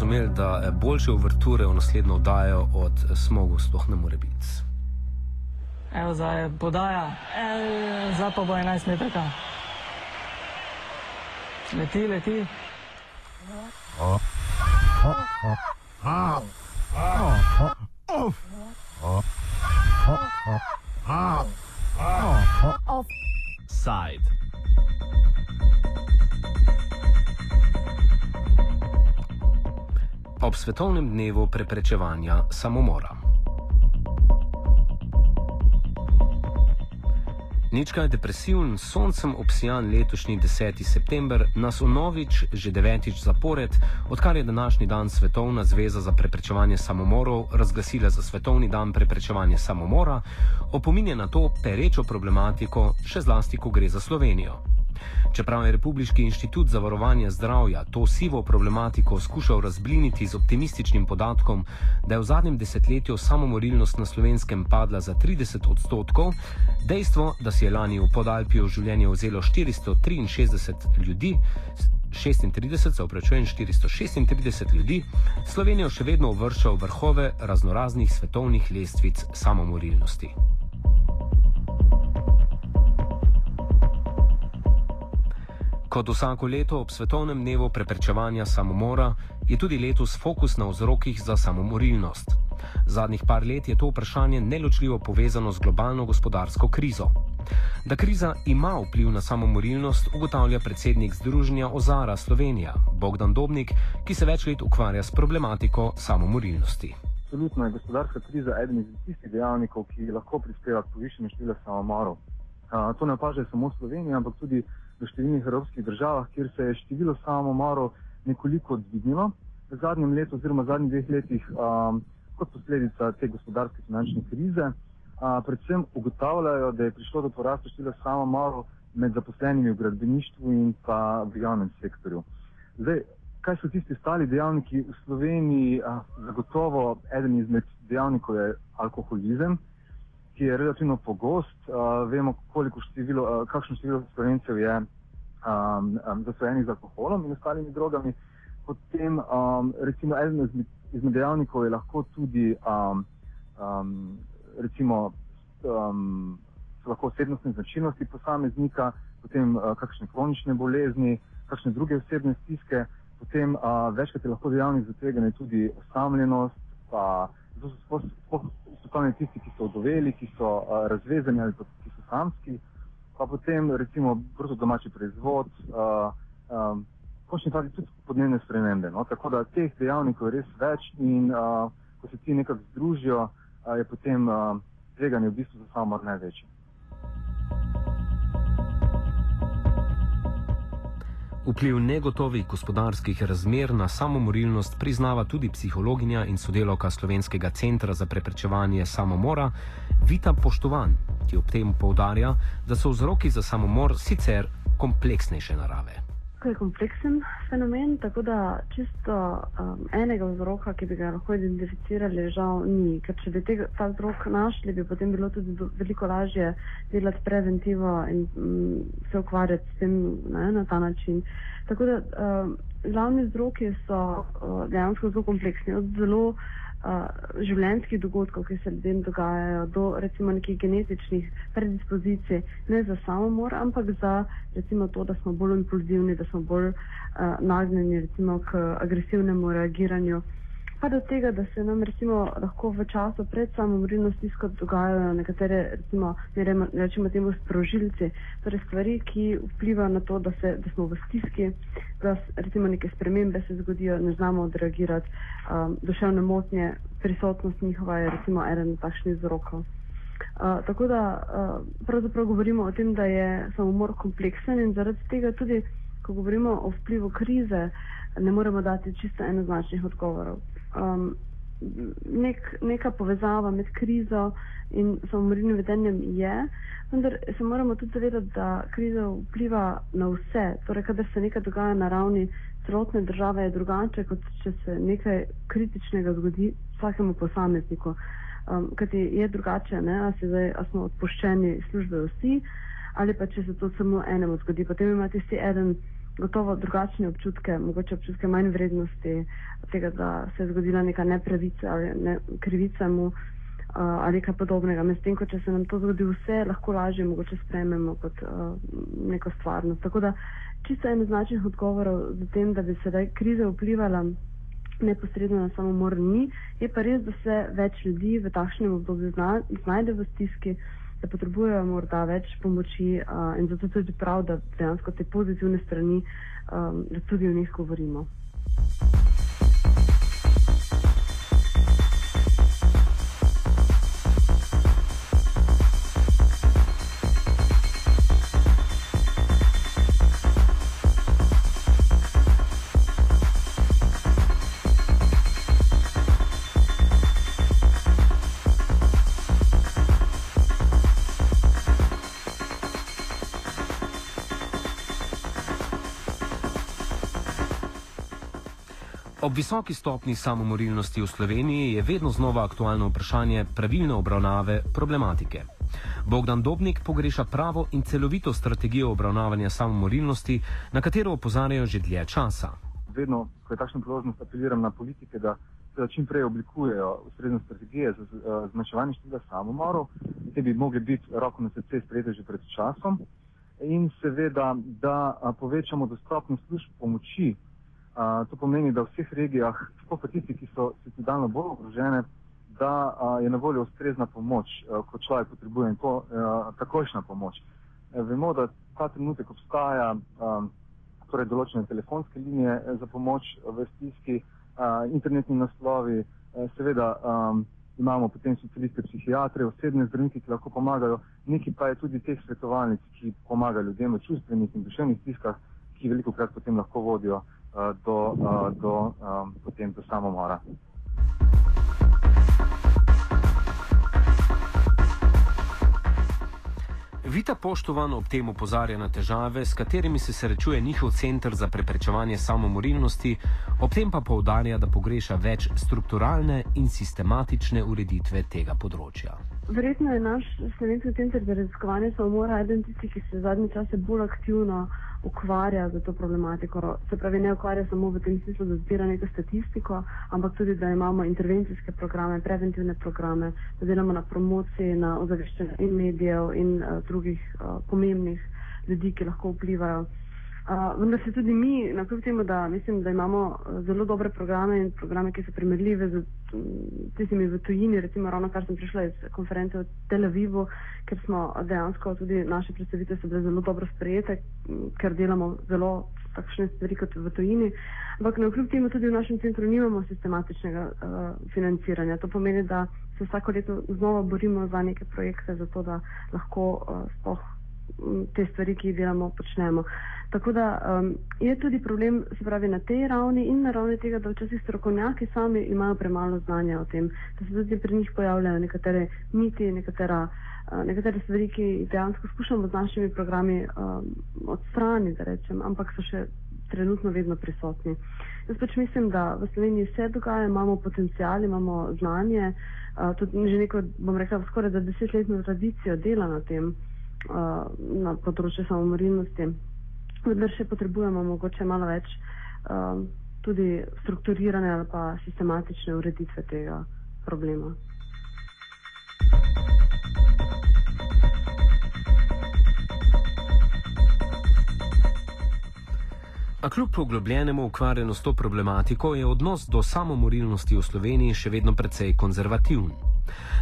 razumeli, da eh, boljše uverture v naslednjo oddajo od eh, smogu sploh ne more biti. Evo zdaj je podaja, e, zdaj pa bo 11 metraka. Leti, leti. Side. Ob svetovnem dnevu preprečevanja samomora. Ničkaj depresiven, soncem obsijan letošnji 10. september nas vnovič, že devetič zapored, odkar je današnji dan Svetovna zveza za preprečevanje samomorov razglasila za Svetovni dan preprečevanja samomora, opominja na to perečo problematiko, še zlasti, ko gre za Slovenijo. Čeprav je Republiki inštitut za varovanje zdravja to sivo problematiko skušal razbliniti z optimističnim podatkom, da je v zadnjem desetletju samomorilnost na slovenskem padla za 30 odstotkov, dejstvo, da si je lani v Podalpiju življenje vzelo 463 ljudi, 36, se upravičujem, 436 ljudi, Slovenijo še vedno uvršča v vrhove raznoraznih svetovnih lestvic samomorilnosti. Kot vsako leto ob svetovnem dnevu preprečevanja samomora je tudi letos fokus na vzrokih za samomorilnost. Zadnjih par let je to vprašanje neločljivo povezano z globalno gospodarsko krizo. Da kriza ima vpliv na samomorilnost, ugotavlja predsednik Združenja Ozara Slovenija, Bogdan Dobnik, ki se več let ukvarja s problematiko samomorilnosti. Absolutno je gospodarska kriza eden izmed tistih dejavnikov, ki lahko prispeva k povišanju števila samomorov. To ne opaža samo Slovenija, ampak tudi v številnih evropskih državah, kjer se je število samomorov nekoliko dvignilo v zadnjem letu oziroma v zadnjih dveh letih um, kot posledica te gospodarske finančne krize. Uh, predvsem ugotavljajo, da je prišlo do porasta števila samomorov med zaposlenimi v gradbeništvu in pa v javnem sektorju. Zdaj, kaj so tisti ostali dejavniki v Sloveniji? Uh, zagotovo eden izmed dejavnikov je alkoholizem ki je relativno pogost. Uh, vemo, število, uh, kakšno število slovencev je um, um, zasvojenih z alkoholom in ostalimi drogami. Potem, um, recimo, eden izmed, izmed dejavnikov je lahko tudi um, um, recimo, um, lahko osebnostne značilnosti posameznika, potem uh, kakšne kronične bolezni, kakšne druge osebne stiske. Potem uh, večkrat je lahko dejavnik za tveganje tudi osamljenost. Pa, so tam tisti, ki so odoveli, ki so uh, razvezani ali ki so samski, pa potem recimo brzo domači proizvod, uh, um, končni fazi tudi podnebne spremembe. No? Tako da teh dejavnikov je res več in uh, ko se ti nekako združijo, uh, je potem uh, tveganje v bistvu za samomor največje. Vpliv negotovih gospodarskih razmer na samomorilnost priznava tudi psihologinja in sodelovka Slovenskega centra za preprečevanje samomora Vita Poštovan, ki ob tem poudarja, da so vzroki za samomor sicer kompleksnejše narave. To je kompleksen fenomen, tako da čisto um, enega vzroka, ki bi ga lahko identificirali, žal ni. Ker če bi tega, ta vzrok našli, bi potem bilo tudi do, veliko lažje delati preventivo in um, se ukvarjati s tem ne, na ta način. Tako da um, glavni vzroki so uh, dejansko zelo kompleksni. Od zelo uh, življenjskih dogodkov, ki se ljudem dogajajo, do recimo nekih genetičnih predispozicij, ne za samomor, ampak za recimo to, da smo bolj impulzivni, da smo bolj uh, nagnjeni recimo k agresivnemu reagiranju pa do tega, da se nam recimo lahko v času pred samomorilno stisko dogajajo nekatere, recimo, ne rečemo temu sprožilci, torej stvari, ki vplivajo na to, da, se, da smo v stiski, da recimo neke spremembe se zgodijo, ne znamo odreagirati, um, duševne motnje, prisotnost njihova je recimo eden takšnih vzrokov. Uh, tako da uh, pravzaprav govorimo o tem, da je samomor kompleksen in zaradi tega tudi, ko govorimo o vplivu krize, ne moremo dati čisto enoznačnih odgovorov um, nek, neka povezava med krizo in samomorilnim vedenjem je, vendar se moramo tudi zavedati, da kriza vpliva na vse. Torej, kadar se nekaj dogaja na ravni celotne države, je drugače, kot če se nekaj kritičnega zgodi vsakemu posamezniku. Um, Kaj je drugače, ne? a, zdaj, a smo odpoščeni službe vsi, ali pa če se to samo enemu zgodi. Potem ima tisti eden gotovo drugačne občutke, mogoče občutke manj vrednosti tega, da se je zgodila neka nepravica ali ne, krivica mu uh, ali kaj podobnega. Medtem, ko se nam to zgodi vse, lahko lažje mogoče sprememo kot uh, neko stvarnost. Tako da čisto enoznačnih odgovorov za tem, da bi sedaj kriza vplivala neposredno na samomor ni, je pa res, da se več ljudi v takšnem obdobju zna, znajde v stiski da potrebujejo morda več pomoči uh, in zato tudi prav, da dejansko te pozitivne strani, um, da tudi o njih govorimo. Ob visoki stopni samomorilnosti v Sloveniji je vedno znova aktualno vprašanje pravilne obravnave problematike. Bogdan Dobnik pogreša pravo in celovito strategijo obravnavanja samomorilnosti, na katero opozarjajo že dlje časa. Vedno, ko je takšna priložnost, apeliram na politike, da se čim prej oblikujejo ustrezne strategije za zmanjševanje števila samomorov. Te bi mogli biti roko na srce sprejete že pred časom. In seveda, da povečamo dostopnost služb pomoči to pomeni, da v vseh regijah, sploh pa tisti, ki so socialno bolj ogrožene, da a, je na voljo ustrezna pomoč, a, ko človek potrebuje in to a, takošna pomoč. E, vemo, da ta trenutek obstaja a, torej določene telefonske linije e, za pomoč v stiski, a, internetni naslovi, a, seveda a, imamo potem socialiste, psihiatre, osebne zdravnike, ki lahko pomagajo, neki pa je tudi teh svetovalnic, ki pomagajo ljudem v čustvenih in duševnih stiskah, ki veliko krat potem lahko vodijo uh, do, uh, do, um, potem do samomora. Vita Poštovan ob tem opozarja na težave, s katerimi se srečuje njihov center za preprečevanje samomorilnosti, ob tem pa poudarja, da pogreša več strukturalne in sistematične ureditve tega področja. Verjetno je naš slovenski center za raziskovanje samomora eden tistih, ki se zadnji čas bolj aktivno ukvarja z to problematiko. Se pravi, ne ukvarja samo v tem smislu, da zbira neko statistiko, ampak tudi, da imamo intervencijske programe, preventivne programe, da delamo na promociji, na ozaveščanju in medijev in uh, drugih uh, pomembnih ljudi, ki lahko vplivajo. Uh, vendar se tudi mi, na kljub temu, da mislim, da imamo zelo dobre programe in programe, ki so primerljive z tistimi v tujini, recimo ravno kar sem prišla iz konference v Tel Avivu, ker smo dejansko tudi naše predstavitve so bile zelo dobro sprejete, ker delamo zelo takšne stvari kot v tujini. Ampak na kljub temu tudi v našem centru nimamo sistematičnega uh, financiranja. To pomeni, da se vsako leto znova borimo za neke projekte, zato da lahko uh, spoh te stvari, ki jih delamo, počnemo. Tako da um, je tudi problem, se pravi, na tej ravni in na ravni tega, da včasih strokovnjaki sami imajo premalo znanja o tem, da se tudi pri njih pojavljajo nekatere miti, nekatera, uh, nekatere stvari, ki dejansko skušamo z našimi programi um, odstraniti, da rečem, ampak so še trenutno vedno prisotni. Jaz pač mislim, da v Sloveniji vse dogaja, imamo potencijal, imamo znanje, uh, tudi že neko, bom rekla, skoraj da desetletno tradicijo dela na tem. Uh, na področju samomorilnosti. Vendar še potrebujemo mogoče malo več uh, tudi strukturirane ali pa sistematične ureditve tega problema. A kljub poglobljenemu ukvarjanju s to problematiko je odnos do samomorilnosti v Sloveniji še vedno precej konzervativen.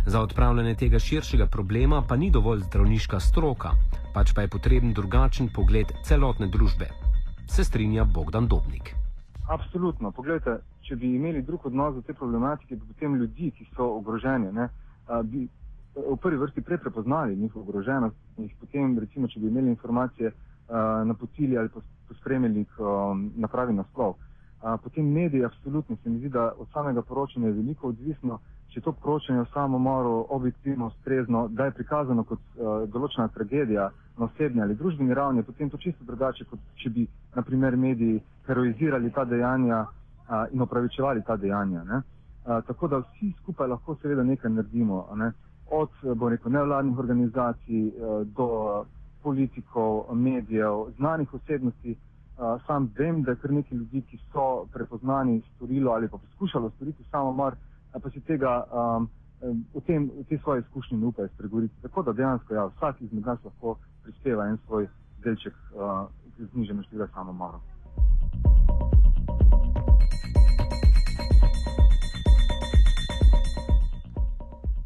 Za odpravljanje tega širšega problema pa ni dovolj zdravniška stroka, pač pa je potreben drugačen pogled celotne družbe. Se strinja Bogdan Dobnik. Absolutno. Poglejte, če bi imeli drug odnos do te problematike, bi potem ljudi, ki so ogroženi, ne, bi v prvi vrsti prepoznali njihovo ogroženost in jih potem, recimo, če bi imeli informacije, napotili ali pospremili na pravi naslov. Potem mediji, absolutno se mi zdi, da od samega poročanja je veliko odvisno, če to poročanje o samomoru objektivno, ustrezno, da je prikazano kot uh, določena tragedija na osebni ali družbeni ravni, potem to čisto drugače, kot če bi, na primer, mediji heroizirali ta dejanja uh, in opravičevali ta dejanja. Uh, tako da vsi skupaj lahko seveda nekaj naredimo, ne? od rekel, nevladnih organizacij uh, do politikov, medijev, znanih osebnosti. Uh, sam vem, da je kar nekaj ljudi, ki so prepoznani storilo ali pa poskušalo storiti samomor, pa si tega um, v, tem, v te svoje izkušnje ne upajo spregovoriti. Tako da dejansko ja, vsak izmed nas lahko prispeva en svoj delček uh, k znižanju števila samomorov.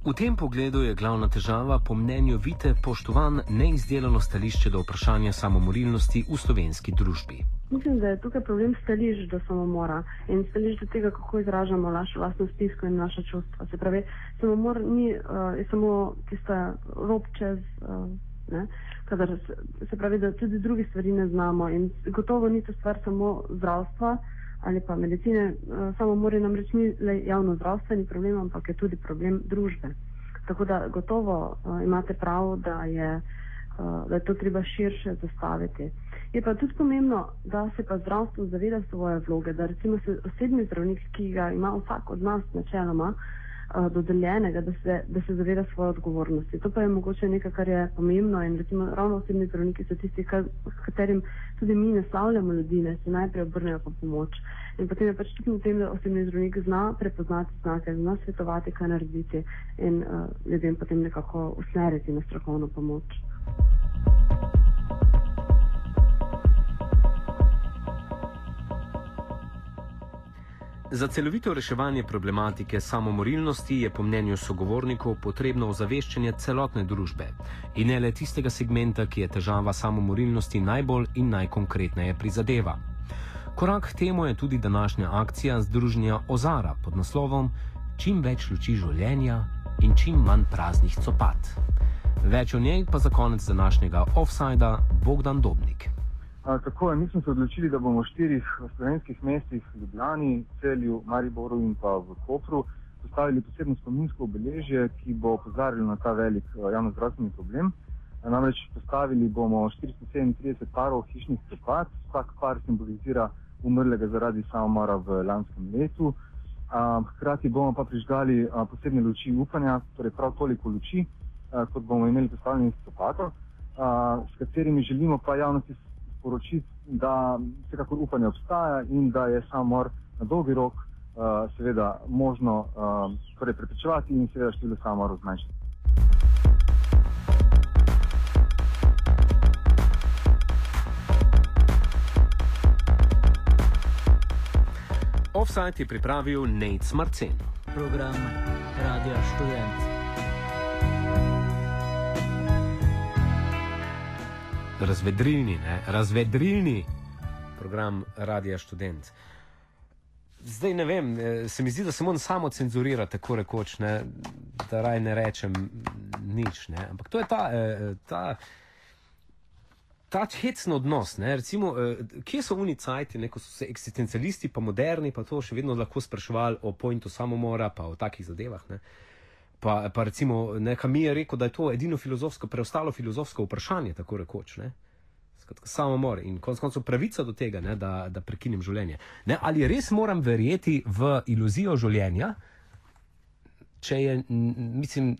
V tem pogledu je glavna težava, po mnenju Vite, poštovan neizdelano stališče do vprašanja samomorilnosti v slovenski družbi. Mislim, da je tukaj problem stališč do samomora in stališč do tega, kako izražamo našo vlastno stisko in naša čustva. Se pravi, samomor ni uh, samo tista rob čez. Uh, Ne? Kadar se, se pravi, da tudi druge stvari ne znamo in gotovo ni to stvar samo zdravstva, ali pa medicine, eh, samo mora namreč ni le javno zdravstveni problem, ampak je tudi problem družbe. Tako da gotovo uh, imate prav, da je, uh, da je to treba širše zastaviti. Je pa tudi pomembno, da se pa zdravstvo zaveda svoje vloge, da recimo se osebni zdravnik, ki ga ima vsak od nas načeloma, dodeljenega, da se, da se zaveda svoje odgovornosti. To pa je mogoče nekaj, kar je pomembno in recimo ravno osebni zdravniki so tisti, s katerim tudi mi naslavljamo ljudi, ne se najprej obrnejo po pomoč. In potem je pač tudi v tem, da osebni zdravnik zna prepoznati znake, zna svetovati, kaj narediti in uh, ljudem potem nekako usmeriti na strokovno pomoč. Za celovito reševanje problematike samomorilnosti je po mnenju sogovornikov potrebno ozaveščanje celotne družbe in ne le tistega segmenta, ki je težava samomorilnosti najbolj in najkonkretneje prizadeva. Korak k temu je tudi današnja akcija Združenja Ozara pod naslovom Čim več luči življenja in čim manj praznih copat. Več o njej pa za konec današnjega offsajda Bogdan Dobnik. Tako je, mi smo se odločili, da bomo v štirih slovenskih mestih, Ljubljani, Celju, Mariboru in pa v Kopru, postavili posebno spominsko obeležje, ki bo opozarjalo na ta velik javno-zdravstveni problem. Namreč postavili bomo 437 parov hišnih copat, vsak par simbolizira umrlega zaradi samomora v lanskem letu. Hkrati bomo pa prižgali posebne luči upanja, torej prav toliko luči, kot bomo imeli postavljenih copatov, s katerimi želimo pa javnosti sporočiti, da vsekakor upanje obstaja in da je samomor na dolgi rok uh, seveda možno uh, torej preprečevati in seveda število samomorov zmanjšati. Offside je pripravil Nate Marcen. Program Radio Student. Razvedrilni, ne? razvedrilni program Radia Student. Zdaj ne vem, eh, se mi zdi, da se on samo cenzurira, tako rekoč, ne? da raj ne rečem nič. Ne? Ampak to je ta, eh, ta, ta hecno odnos. Ne? Recimo, eh, kje so unicajti, ko so se eksistencialisti, pa moderni, pa to še vedno lahko spraševali o pointu samomora, pa o takih zadevah. Ne? Pa, pa recimo, neka mi je rekel, da je to edino filozofsko, preostalo filozofsko vprašanje, tako rekoč. Ne? Skratka, samomor in konec koncev pravica do tega, ne, da, da prekinem življenje. Ne, ali res moram verjeti v iluzijo življenja, če je, mislim,